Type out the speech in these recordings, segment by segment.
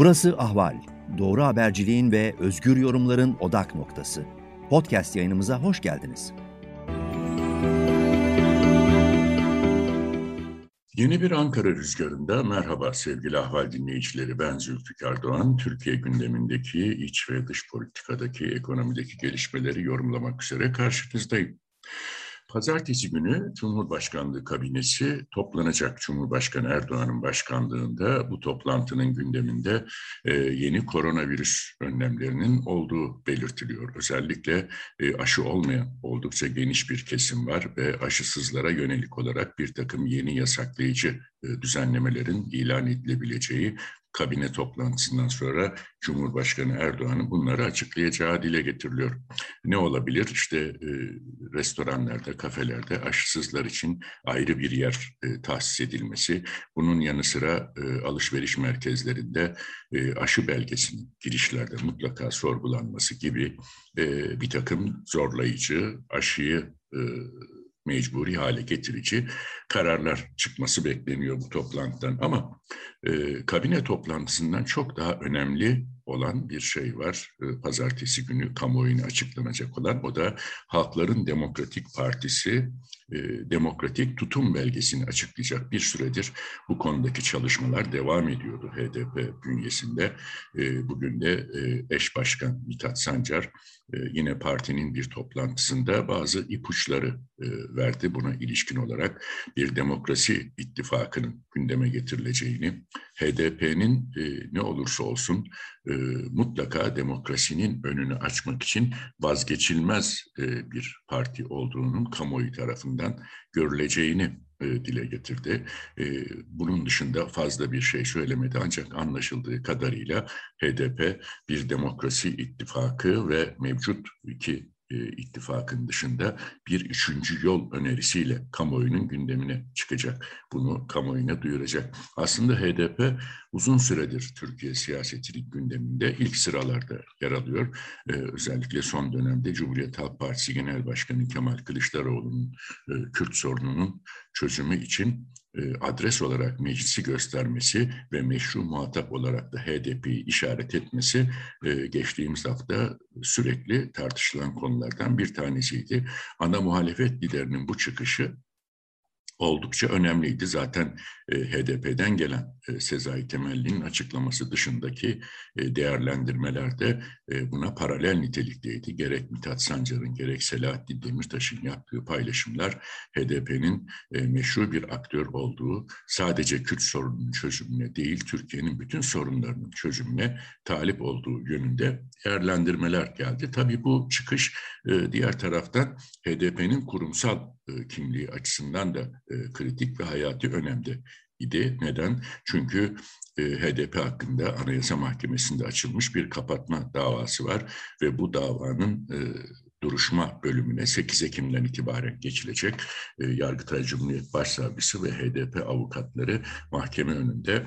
Burası Ahval. Doğru haberciliğin ve özgür yorumların odak noktası. Podcast yayınımıza hoş geldiniz. Yeni bir Ankara rüzgarında merhaba sevgili ahval dinleyicileri. Ben Zülfikar Doğan. Türkiye gündemindeki iç ve dış politikadaki, ekonomideki gelişmeleri yorumlamak üzere karşınızdayım. Pazartesi günü Cumhurbaşkanlığı kabinesi toplanacak. Cumhurbaşkanı Erdoğan'ın başkanlığında bu toplantının gündeminde e, yeni koronavirüs önlemlerinin olduğu belirtiliyor. Özellikle e, aşı olmayan oldukça geniş bir kesim var ve aşısızlara yönelik olarak bir takım yeni yasaklayıcı e, düzenlemelerin ilan edilebileceği kabine toplantısından sonra Cumhurbaşkanı Erdoğan'ın bunları açıklayacağı dile getiriliyor. Ne olabilir? İşte e, restoranlarda, kafelerde aşısızlar için ayrı bir yer e, tahsis edilmesi, bunun yanı sıra e, alışveriş merkezlerinde e, aşı belgesinin girişlerde mutlaka sorgulanması gibi e, bir takım zorlayıcı, aşıyı e, mecburi hale getirici kararlar çıkması bekleniyor bu toplantıdan. Ama e, kabine toplantısından çok daha önemli olan bir şey var. E, pazartesi günü kamuoyuna açıklanacak olan o da Halkların Demokratik Partisi e, demokratik tutum belgesini açıklayacak. Bir süredir bu konudaki çalışmalar devam ediyordu HDP bünyesinde. E, bugün de e, eş başkan Mithat Sancar e, yine partinin bir toplantısında bazı ipuçları e, verdi. Buna ilişkin olarak bir demokrasi ittifakının gündeme getirileceğini, HDP'nin e, ne olursa olsun e, mutlaka demokrasinin önünü açmak için vazgeçilmez e, bir parti olduğunun kamuoyu tarafından görüleceğini e, dile getirdi. E, bunun dışında fazla bir şey söylemedi ancak anlaşıldığı kadarıyla HDP bir demokrasi ittifakı ve mevcut iki e, ittifakın dışında bir üçüncü yol önerisiyle kamuoyunun gündemine çıkacak. Bunu kamuoyuna duyuracak. Aslında HDP uzun süredir Türkiye siyasetinin gündeminde ilk sıralarda yer alıyor. Ee, özellikle son dönemde Cumhuriyet Halk Partisi Genel Başkanı Kemal Kılıçdaroğlu'nun e, Kürt sorununun çözümü için e, adres olarak meclisi göstermesi ve meşru muhatap olarak da HDP'yi işaret etmesi e, geçtiğimiz hafta sürekli tartışılan konulardan bir tanesiydi. Ana muhalefet liderinin bu çıkışı oldukça önemliydi. Zaten e, HDP'den gelen e, Sezai Temelli'nin açıklaması dışındaki e, değerlendirmeler de e, buna paralel nitelikteydi. Gerek Mithat Sancar'ın gerek Selahattin Demirtaş'ın yaptığı paylaşımlar HDP'nin e, meşru bir aktör olduğu, sadece Kürt sorununun çözümüne değil, Türkiye'nin bütün sorunlarının çözümüne talip olduğu yönünde değerlendirmeler geldi. Tabii bu çıkış e, diğer taraftan HDP'nin kurumsal e, kimliği açısından da e, kritik ve hayati önemde idi. Neden? Çünkü e, HDP hakkında Anayasa Mahkemesi'nde açılmış bir kapatma davası var ve bu davanın duruşma bölümüne 8 Ekim'den itibaren geçilecek. E, Yargıtay Cumhuriyet Başsavcısı ve HDP avukatları mahkeme önünde e,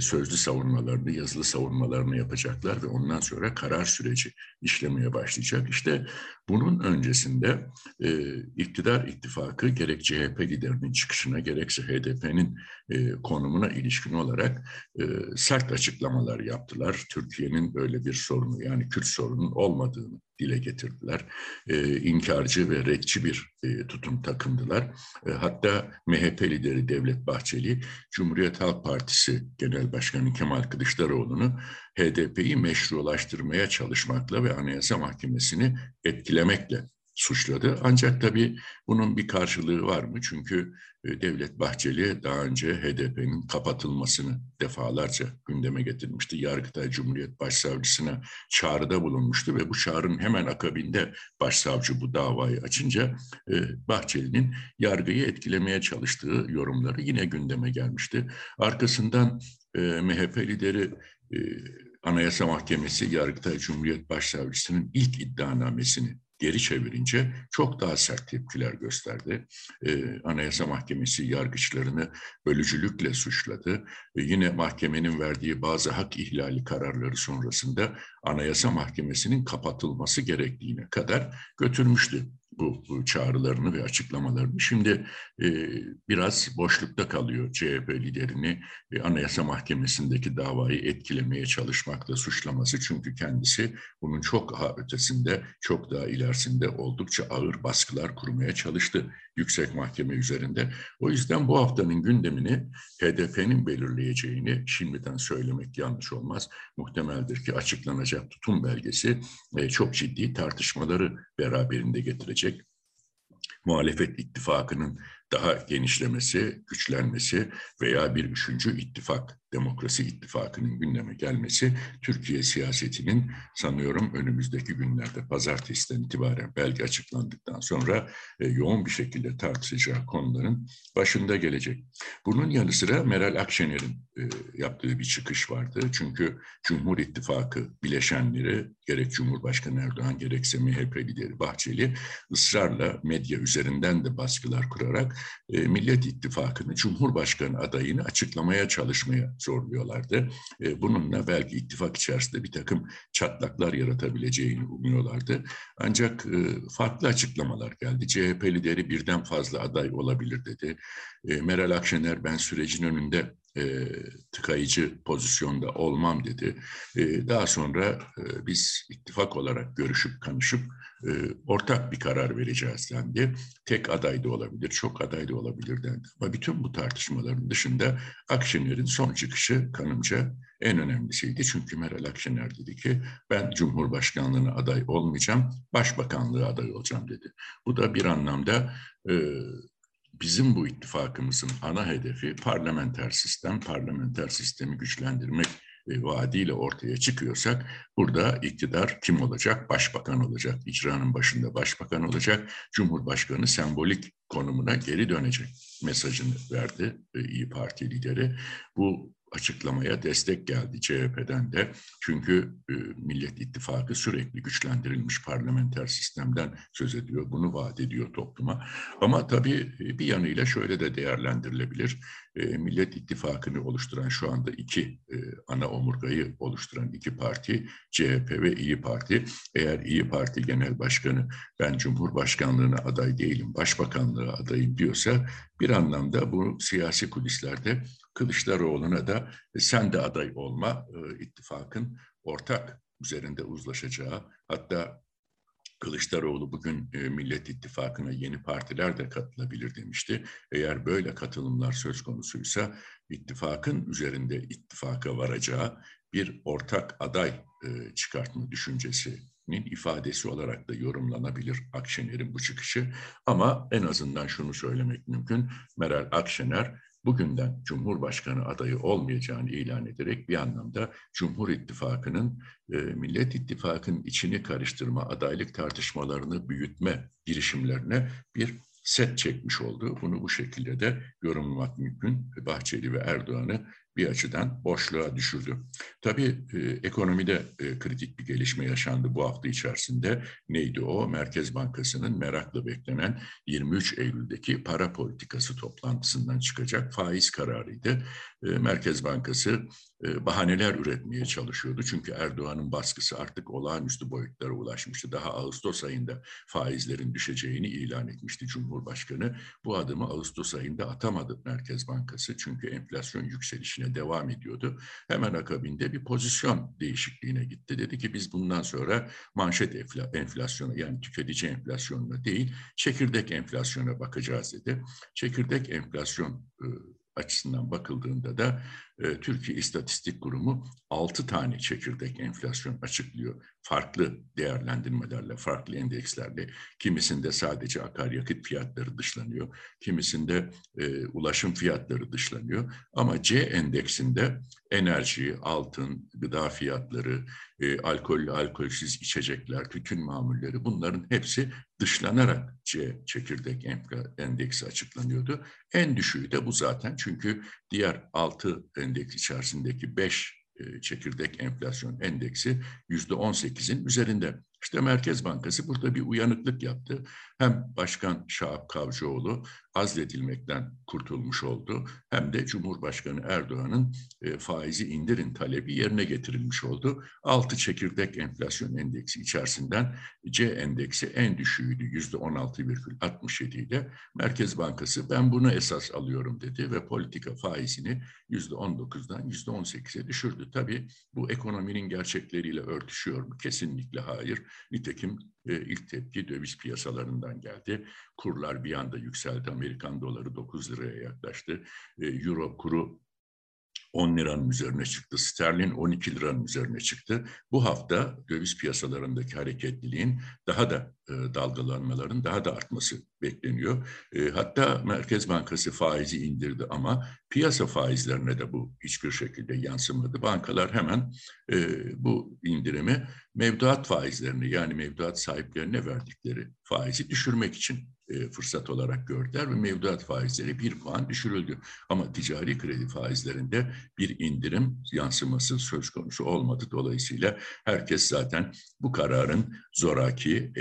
sözlü savunmalarını, yazılı savunmalarını yapacaklar ve ondan sonra karar süreci işlemeye başlayacak. İşte bunun öncesinde e, iktidar ittifakı gerek CHP liderinin çıkışına gerekse HDP'nin e, konumuna ilişkin olarak e, sert açıklamalar yaptılar. Türkiye'nin böyle bir sorunu yani Kürt sorunun olmadığını dile getirdiler. E, inkarcı ve rekçi bir e, tutum takındılar. E, hatta MHP lideri Devlet Bahçeli, Cumhuriyet Halk Partisi Genel Başkanı Kemal Kılıçdaroğlu'nu HDP'yi meşrulaştırmaya çalışmakla ve Anayasa Mahkemesi'ni etkilemekle suçladı. Ancak tabii bunun bir karşılığı var mı? Çünkü e, Devlet Bahçeli daha önce HDP'nin kapatılmasını defalarca gündeme getirmişti. Yargıtay Cumhuriyet Başsavcısına çağrıda bulunmuştu ve bu çağrının hemen akabinde başsavcı bu davayı açınca e, Bahçeli'nin yargıyı etkilemeye çalıştığı yorumları yine gündeme gelmişti. Arkasından e, MHP lideri Anayasa Mahkemesi Yargıtay Cumhuriyet Başsavcısının ilk iddianamesini geri çevirince çok daha sert tepkiler gösterdi. Ee, Anayasa Mahkemesi yargıçlarını bölücülükle suçladı. Ee, yine mahkemenin verdiği bazı hak ihlali kararları sonrasında Anayasa Mahkemesi'nin kapatılması gerektiğine kadar götürmüştü. Bu, çağrılarını ve açıklamalarını. Şimdi e, biraz boşlukta kalıyor CHP liderini e, Anayasa Mahkemesi'ndeki davayı etkilemeye çalışmakla suçlaması. Çünkü kendisi bunun çok daha ötesinde, çok daha ilerisinde oldukça ağır baskılar kurmaya çalıştı yüksek mahkeme üzerinde. O yüzden bu haftanın gündemini HDP'nin belirleyeceğini şimdiden söylemek yanlış olmaz. Muhtemeldir ki açıklanacak tutum belgesi e, çok ciddi tartışmaları beraberinde getirecek muhalefet ittifakının daha genişlemesi, güçlenmesi veya bir üçüncü ittifak, demokrasi ittifakının gündeme gelmesi Türkiye siyasetinin sanıyorum önümüzdeki günlerde pazartesiden itibaren belge açıklandıktan sonra e, yoğun bir şekilde tartışacağı konuların başında gelecek. Bunun yanı sıra Meral Akşener'in e, yaptığı bir çıkış vardı. Çünkü Cumhur İttifakı bileşenleri gerek Cumhurbaşkanı Erdoğan gerekse MHP lideri Bahçeli ısrarla medya üzerinden de baskılar kurarak e, Millet İttifakı'nı Cumhurbaşkanı adayını açıklamaya çalışmaya zorluyorlardı. E, bununla belki ittifak içerisinde bir takım çatlaklar yaratabileceğini umuyorlardı. Ancak e, farklı açıklamalar geldi. CHP lideri birden fazla aday olabilir dedi. E, Meral Akşener ben sürecin önünde tıkayıcı pozisyonda olmam dedi. Daha sonra biz ittifak olarak görüşüp kanışıp e, ortak bir karar vereceğiz dendi. Tek aday da olabilir, çok aday da olabilir dendi. Ama bütün bu tartışmaların dışında Akşener'in son çıkışı kanımca en önemlisiydi. Çünkü Meral Akşener dedi ki ben Cumhurbaşkanlığına aday olmayacağım, Başbakanlığı aday olacağım dedi. Bu da bir anlamda e, bizim bu ittifakımızın ana hedefi parlamenter sistem, parlamenter sistemi güçlendirmek vaadiyle ortaya çıkıyorsak burada iktidar kim olacak? Başbakan olacak. İcranın başında başbakan olacak. Cumhurbaşkanı sembolik konumuna geri dönecek mesajını verdi e, İyi Parti lideri. Bu açıklamaya destek geldi CHP'den de. Çünkü e, Millet İttifakı sürekli güçlendirilmiş parlamenter sistemden söz ediyor. Bunu vaat ediyor topluma. Ama tabii e, bir yanıyla şöyle de değerlendirilebilir. E, Millet İttifakı'nı oluşturan şu anda iki e, ana omurgayı oluşturan iki parti CHP ve İyi Parti. Eğer İyi Parti Genel Başkanı ben Cumhurbaşkanlığına aday değilim, Başbakanlığa adayım diyorsa bir anlamda bu siyasi kulislerde Kılıçdaroğlu'na da e, sen de aday olma e, ittifakın ortak üzerinde uzlaşacağı hatta Kılıçdaroğlu bugün e, Millet İttifakı'na yeni partiler de katılabilir demişti. Eğer böyle katılımlar söz konusuysa ittifakın üzerinde ittifaka varacağı bir ortak aday çıkartma düşüncesinin ifadesi olarak da yorumlanabilir Akşener'in bu çıkışı. Ama en azından şunu söylemek mümkün. Meral Akşener bugünden Cumhurbaşkanı adayı olmayacağını ilan ederek bir anlamda Cumhur İttifakı'nın e, Millet İttifakı'nın içini karıştırma, adaylık tartışmalarını büyütme girişimlerine bir set çekmiş oldu. Bunu bu şekilde de yorumlamak mümkün. Bahçeli ve Erdoğan'ı bir açıdan boşluğa düşürdü. Tabii e, ekonomide e, kritik bir gelişme yaşandı bu hafta içerisinde. Neydi o? Merkez Bankası'nın merakla beklenen 23 Eylül'deki para politikası toplantısından çıkacak faiz kararıydı. E, Merkez Bankası e, bahaneler üretmeye çalışıyordu. Çünkü Erdoğan'ın baskısı artık olağanüstü boyutlara ulaşmıştı. Daha Ağustos ayında faizlerin düşeceğini ilan etmişti Cumhurbaşkanı. Bu adımı Ağustos ayında atamadı Merkez Bankası. Çünkü enflasyon yükselişine devam ediyordu. Hemen akabinde bir pozisyon değişikliğine gitti. Dedi ki biz bundan sonra manşet enflasyona yani tüketici enflasyonuna değil çekirdek enflasyona bakacağız dedi. Çekirdek enflasyon e, açısından bakıldığında da e, Türkiye İstatistik Kurumu 6 tane çekirdek enflasyon açıklıyor. Farklı değerlendirmelerle, farklı endekslerle. Kimisinde sadece akaryakıt fiyatları dışlanıyor, kimisinde e, ulaşım fiyatları dışlanıyor. Ama C endeksinde enerji, altın, gıda fiyatları, e, alkollü, alkolsüz içecekler, tütün mamulleri bunların hepsi dışlanarak C çekirdek endeksi açıklanıyordu. En düşüğü de bu zaten çünkü diğer altı endeks içerisindeki beş e, çekirdek enflasyon endeksi yüzde on sekizin üzerinde. İşte Merkez Bankası burada bir uyanıklık yaptı. hem Başkan Şahap Kavcıoğlu azledilmekten kurtulmuş oldu hem de Cumhurbaşkanı Erdoğan'ın e, faizi indirin talebi yerine getirilmiş oldu. Altı çekirdek enflasyon endeksi içerisinden C endeksi en düşüğüydü yüzde 16,67 ile Merkez Bankası ben bunu esas alıyorum dedi ve politika faizini yüzde 19'dan yüzde 18'e düşürdü. Tabii bu ekonominin gerçekleriyle örtüşüyor mu? Kesinlikle hayır. Nitekim e, ilk tepki döviz piyasalarından geldi. Kurlar bir anda yükseldi. Amerikan doları 9 liraya yaklaştı. E, Euro kuru 10 liranın üzerine çıktı. Sterlin 12 liranın üzerine çıktı. Bu hafta döviz piyasalarındaki hareketliliğin daha da dalgalanmaların daha da artması bekleniyor. E, hatta Merkez Bankası faizi indirdi ama piyasa faizlerine de bu hiçbir şekilde yansımadı. Bankalar hemen e, bu indirimi mevduat faizlerini yani mevduat sahiplerine verdikleri faizi düşürmek için e, fırsat olarak gördüler ve mevduat faizleri bir puan düşürüldü. Ama ticari kredi faizlerinde bir indirim yansıması söz konusu olmadı. Dolayısıyla herkes zaten bu kararın zoraki,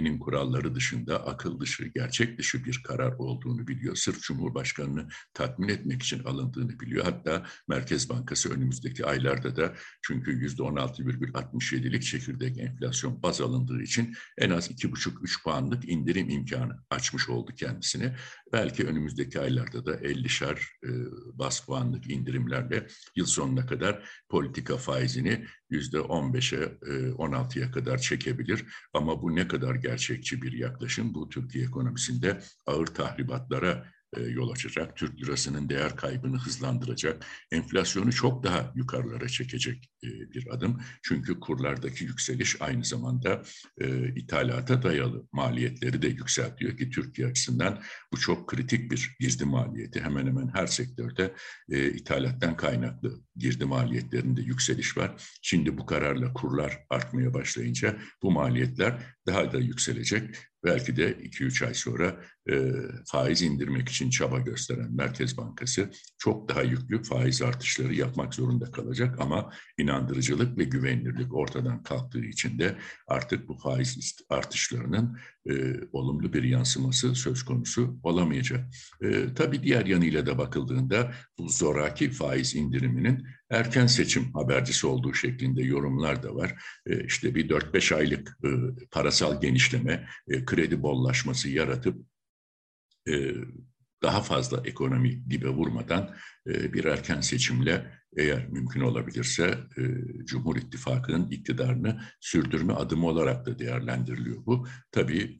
ekonominin kuralları dışında akıl dışı, gerçek dışı bir karar olduğunu biliyor. Sırf Cumhurbaşkanı'nı tatmin etmek için alındığını biliyor. Hatta Merkez Bankası önümüzdeki aylarda da çünkü yüzde 16,67'lik çekirdek enflasyon baz alındığı için en az 2,5-3 puanlık indirim imkanı açmış oldu kendisine. Belki önümüzdeki aylarda da 50'şer e, bas puanlık indirimlerle yıl sonuna kadar politika faizini yüzde 15'e, e, 16'ya kadar çekebilir. Ama bu ne kadar gerçekçi bir yaklaşım? Bu Türkiye ekonomisinde ağır tahribatlara e, yol açacak, Türk lirasının değer kaybını hızlandıracak, enflasyonu çok daha yukarılara çekecek e, bir adım. Çünkü kurlardaki yükseliş aynı zamanda e, ithalata dayalı maliyetleri de yükseltiyor ki Türkiye açısından bu çok kritik bir girdi maliyeti. Hemen hemen her sektörde ithalattan kaynaklı girdi maliyetlerinde yükseliş var. Şimdi bu kararla kurlar artmaya başlayınca bu maliyetler daha da yükselecek. Belki de 2-3 ay sonra e, faiz indirmek için çaba gösteren Merkez Bankası çok daha yüklü faiz artışları yapmak zorunda kalacak ama inandırıcılık ve güvenilirlik ortadan kalktığı için de artık bu faiz artışlarının e, olumlu bir yansıması söz konusu olamayacak. E, tabii diğer yanıyla da bakıldığında bu zoraki faiz indiriminin erken seçim habercisi olduğu şeklinde yorumlar da var. E, işte bir 4-5 aylık e, parasal genişleme, e, kredi bollaşması yaratıp e, daha fazla ekonomi dibe vurmadan bir erken seçimle eğer mümkün olabilirse e, Cumhur İttifakı'nın iktidarını sürdürme adımı olarak da değerlendiriliyor bu. Tabii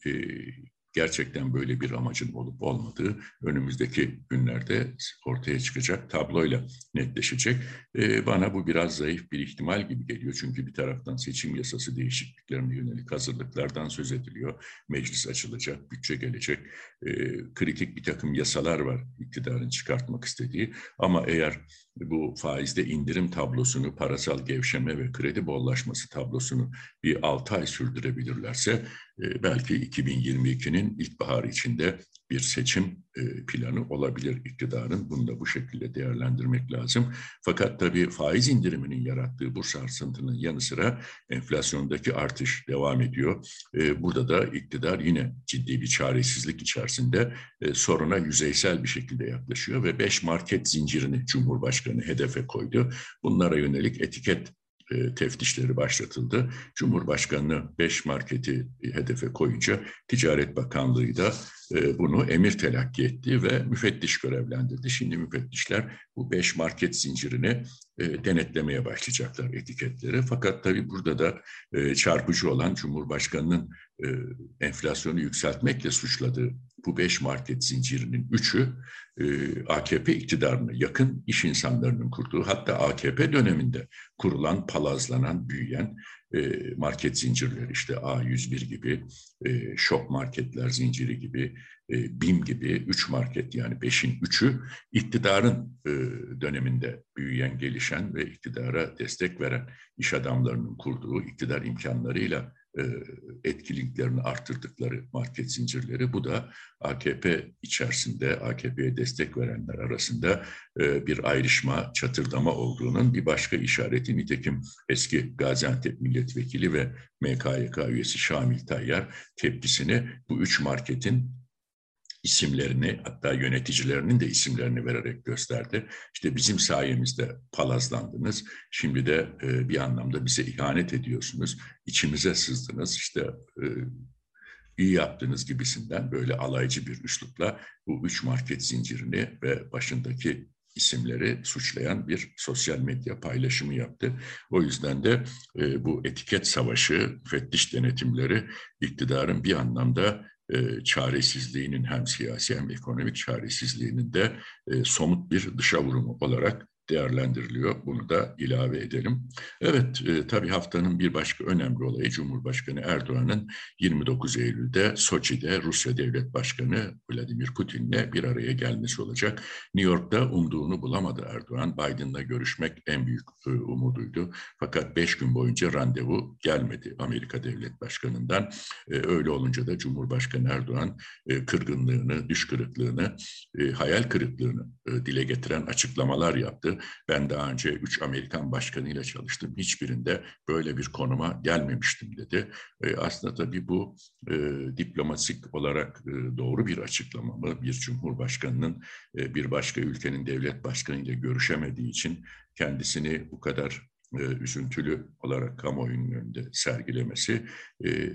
gerçekten böyle bir amacın olup olmadığı önümüzdeki günlerde ortaya çıkacak tabloyla netleşecek. Ee, bana bu biraz zayıf bir ihtimal gibi geliyor. Çünkü bir taraftan seçim yasası değişikliklerine yönelik hazırlıklardan söz ediliyor. Meclis açılacak, bütçe gelecek. Ee, kritik bir takım yasalar var iktidarın çıkartmak istediği. Ama eğer bu faizde indirim tablosunu, parasal gevşeme ve kredi bollaşması tablosunu bir 6 ay sürdürebilirlerse e, belki 2022'nin ilkbaharı içinde bir seçim e, planı olabilir iktidarın. Bunu da bu şekilde değerlendirmek lazım. Fakat tabii faiz indiriminin yarattığı bu sarsıntının yanı sıra enflasyondaki artış devam ediyor. E, burada da iktidar yine ciddi bir çaresizlik içerisinde soruna yüzeysel bir şekilde yaklaşıyor ve beş market zincirini Cumhurbaşkanı hedefe koydu. Bunlara yönelik etiket e, teftişleri başlatıldı. Cumhurbaşkanı beş marketi hedefe koyunca Ticaret Bakanlığı da e, bunu emir telakki etti ve müfettiş görevlendirdi. Şimdi müfettişler bu beş market zincirini e, denetlemeye başlayacaklar etiketleri. Fakat tabii burada da çarpıcı olan Cumhurbaşkanı'nın enflasyonu yükseltmekle suçladığı bu beş market zincirinin üçü AKP iktidarına yakın iş insanlarının kurduğu hatta AKP döneminde kurulan, palazlanan, büyüyen market zincirleri. İşte A101 gibi, şok marketler zinciri gibi, BİM gibi üç market yani beşin üçü iktidarın döneminde büyüyen, gelişen ve iktidara destek veren iş adamlarının kurduğu iktidar imkanlarıyla e, etkinliklerini arttırdıkları market zincirleri. Bu da AKP içerisinde, AKP'ye destek verenler arasında e, bir ayrışma, çatırdama olduğunun bir başka işareti. Nitekim eski Gaziantep milletvekili ve MKYK üyesi Şamil Tayyar tepkisini bu üç marketin isimlerini hatta yöneticilerinin de isimlerini vererek gösterdi. İşte bizim sayemizde palazlandınız. Şimdi de e, bir anlamda bize ihanet ediyorsunuz. İçimize sızdınız. İşte e, iyi yaptığınız gibisinden böyle alaycı bir üslupla bu üç market zincirini ve başındaki isimleri suçlayan bir sosyal medya paylaşımı yaptı. O yüzden de e, bu etiket savaşı, fettiş denetimleri iktidarın bir anlamda e, çaresizliğinin hem siyasi hem ekonomik çaresizliğinin de e, somut bir dışa vurumu olarak değerlendiriliyor. Bunu da ilave edelim. Evet, e, tabii haftanın bir başka önemli olayı Cumhurbaşkanı Erdoğan'ın 29 Eylül'de Soçi'de Rusya Devlet Başkanı Vladimir Putin'le bir araya gelmesi olacak. New York'ta umduğunu bulamadı Erdoğan. Biden'la görüşmek en büyük e, umuduydu. Fakat beş gün boyunca randevu gelmedi Amerika Devlet Başkanı'ndan. E, öyle olunca da Cumhurbaşkanı Erdoğan e, kırgınlığını, düş e, hayal kırıklığını e, dile getiren açıklamalar yaptı. Ben daha önce üç Amerikan başkanıyla çalıştım. Hiçbirinde böyle bir konuma gelmemiştim dedi. E, aslında tabii bu e, diplomatik olarak e, doğru bir açıklama mı? Bir cumhurbaşkanının e, bir başka ülkenin devlet başkanıyla görüşemediği için kendisini bu kadar e, üzüntülü olarak kamuoyunun önünde sergilemesi e,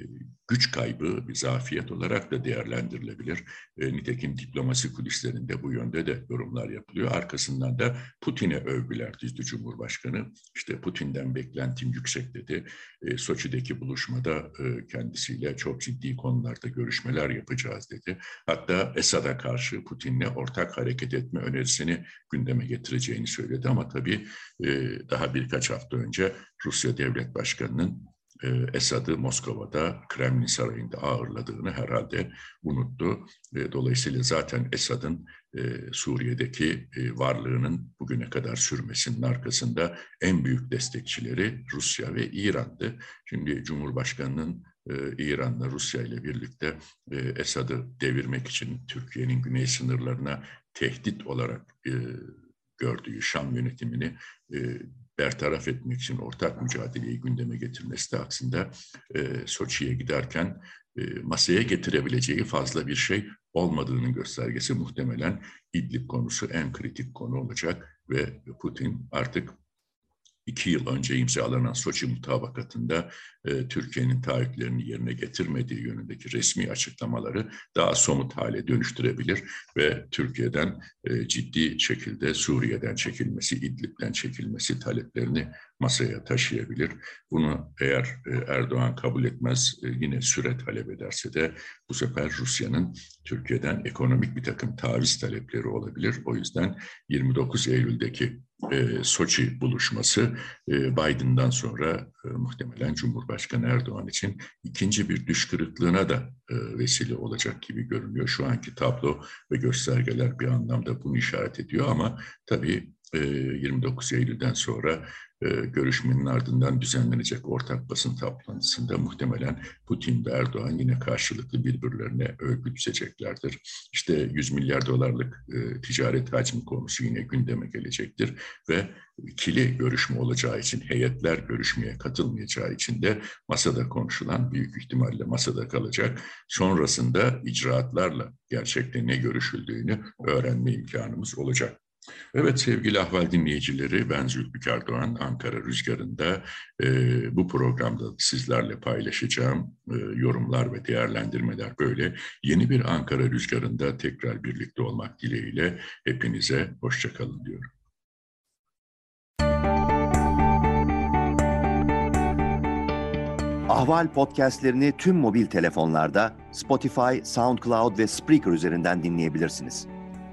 güç kaybı, bir zafiyet olarak da değerlendirilebilir. E, nitekim diplomasi kulislerinde bu yönde de yorumlar yapılıyor. Arkasından da Putin'e övgüler dizdi Cumhurbaşkanı. İşte Putin'den beklentim yüksek dedi. E, Soçi'deki buluşmada e, kendisiyle çok ciddi konularda görüşmeler yapacağız dedi. Hatta Esad'a karşı Putin'le ortak hareket etme önerisini gündeme getireceğini söyledi. Ama tabii e, daha birkaç hafta önce Rusya Devlet Başkanı'nın e, Esad'ı Moskova'da Kremlin Sarayı'nda ağırladığını herhalde unuttu. E, dolayısıyla zaten Esad'ın e, Suriye'deki varlığının bugüne kadar sürmesinin arkasında en büyük destekçileri Rusya ve İran'dı. Şimdi Cumhurbaşkanı'nın İran'la Rusya ile birlikte Esad'ı devirmek için Türkiye'nin güney sınırlarına tehdit olarak gördüğü Şam yönetimini bertaraf etmek için ortak mücadeleyi gündeme getirmesi de aksında e, Soçi'ye giderken e, masaya getirebileceği fazla bir şey olmadığının göstergesi muhtemelen İdlib konusu en kritik konu olacak ve Putin artık iki yıl önce imzalanan Soçi mutabakatında e, Türkiye'nin taahhütlerini yerine getirmediği yönündeki resmi açıklamaları daha somut hale dönüştürebilir ve Türkiye'den e, ciddi şekilde Suriye'den çekilmesi, İdlib'den çekilmesi taleplerini masaya taşıyabilir. Bunu eğer e, Erdoğan kabul etmez, e, yine süre talep ederse de bu sefer Rusya'nın Türkiye'den ekonomik bir takım taviz talepleri olabilir. O yüzden 29 Eylül'deki e, Soçi buluşması Biden'dan sonra muhtemelen Cumhurbaşkanı Erdoğan için ikinci bir düş kırıklığına da vesile olacak gibi görünüyor. Şu anki tablo ve göstergeler bir anlamda bunu işaret ediyor ama tabii 29 Eylül'den sonra e, görüşmenin ardından düzenlenecek ortak basın toplantısında muhtemelen Putin ve Erdoğan yine karşılıklı birbirlerine övgü düşeceklerdir. İşte 100 milyar dolarlık e, ticaret hacmi konusu yine gündeme gelecektir ve ikili görüşme olacağı için, heyetler görüşmeye katılmayacağı için de masada konuşulan büyük ihtimalle masada kalacak. Sonrasında icraatlarla gerçekten ne görüşüldüğünü öğrenme imkanımız olacak. Evet sevgili ahval dinleyicileri ben Zülfikar Doğan Ankara Rüzgarı'nda e, bu programda sizlerle paylaşacağım e, yorumlar ve değerlendirmeler böyle. Yeni bir Ankara Rüzgarı'nda tekrar birlikte olmak dileğiyle hepinize hoşçakalın diyorum. Ahval podcastlerini tüm mobil telefonlarda Spotify, SoundCloud ve Spreaker üzerinden dinleyebilirsiniz.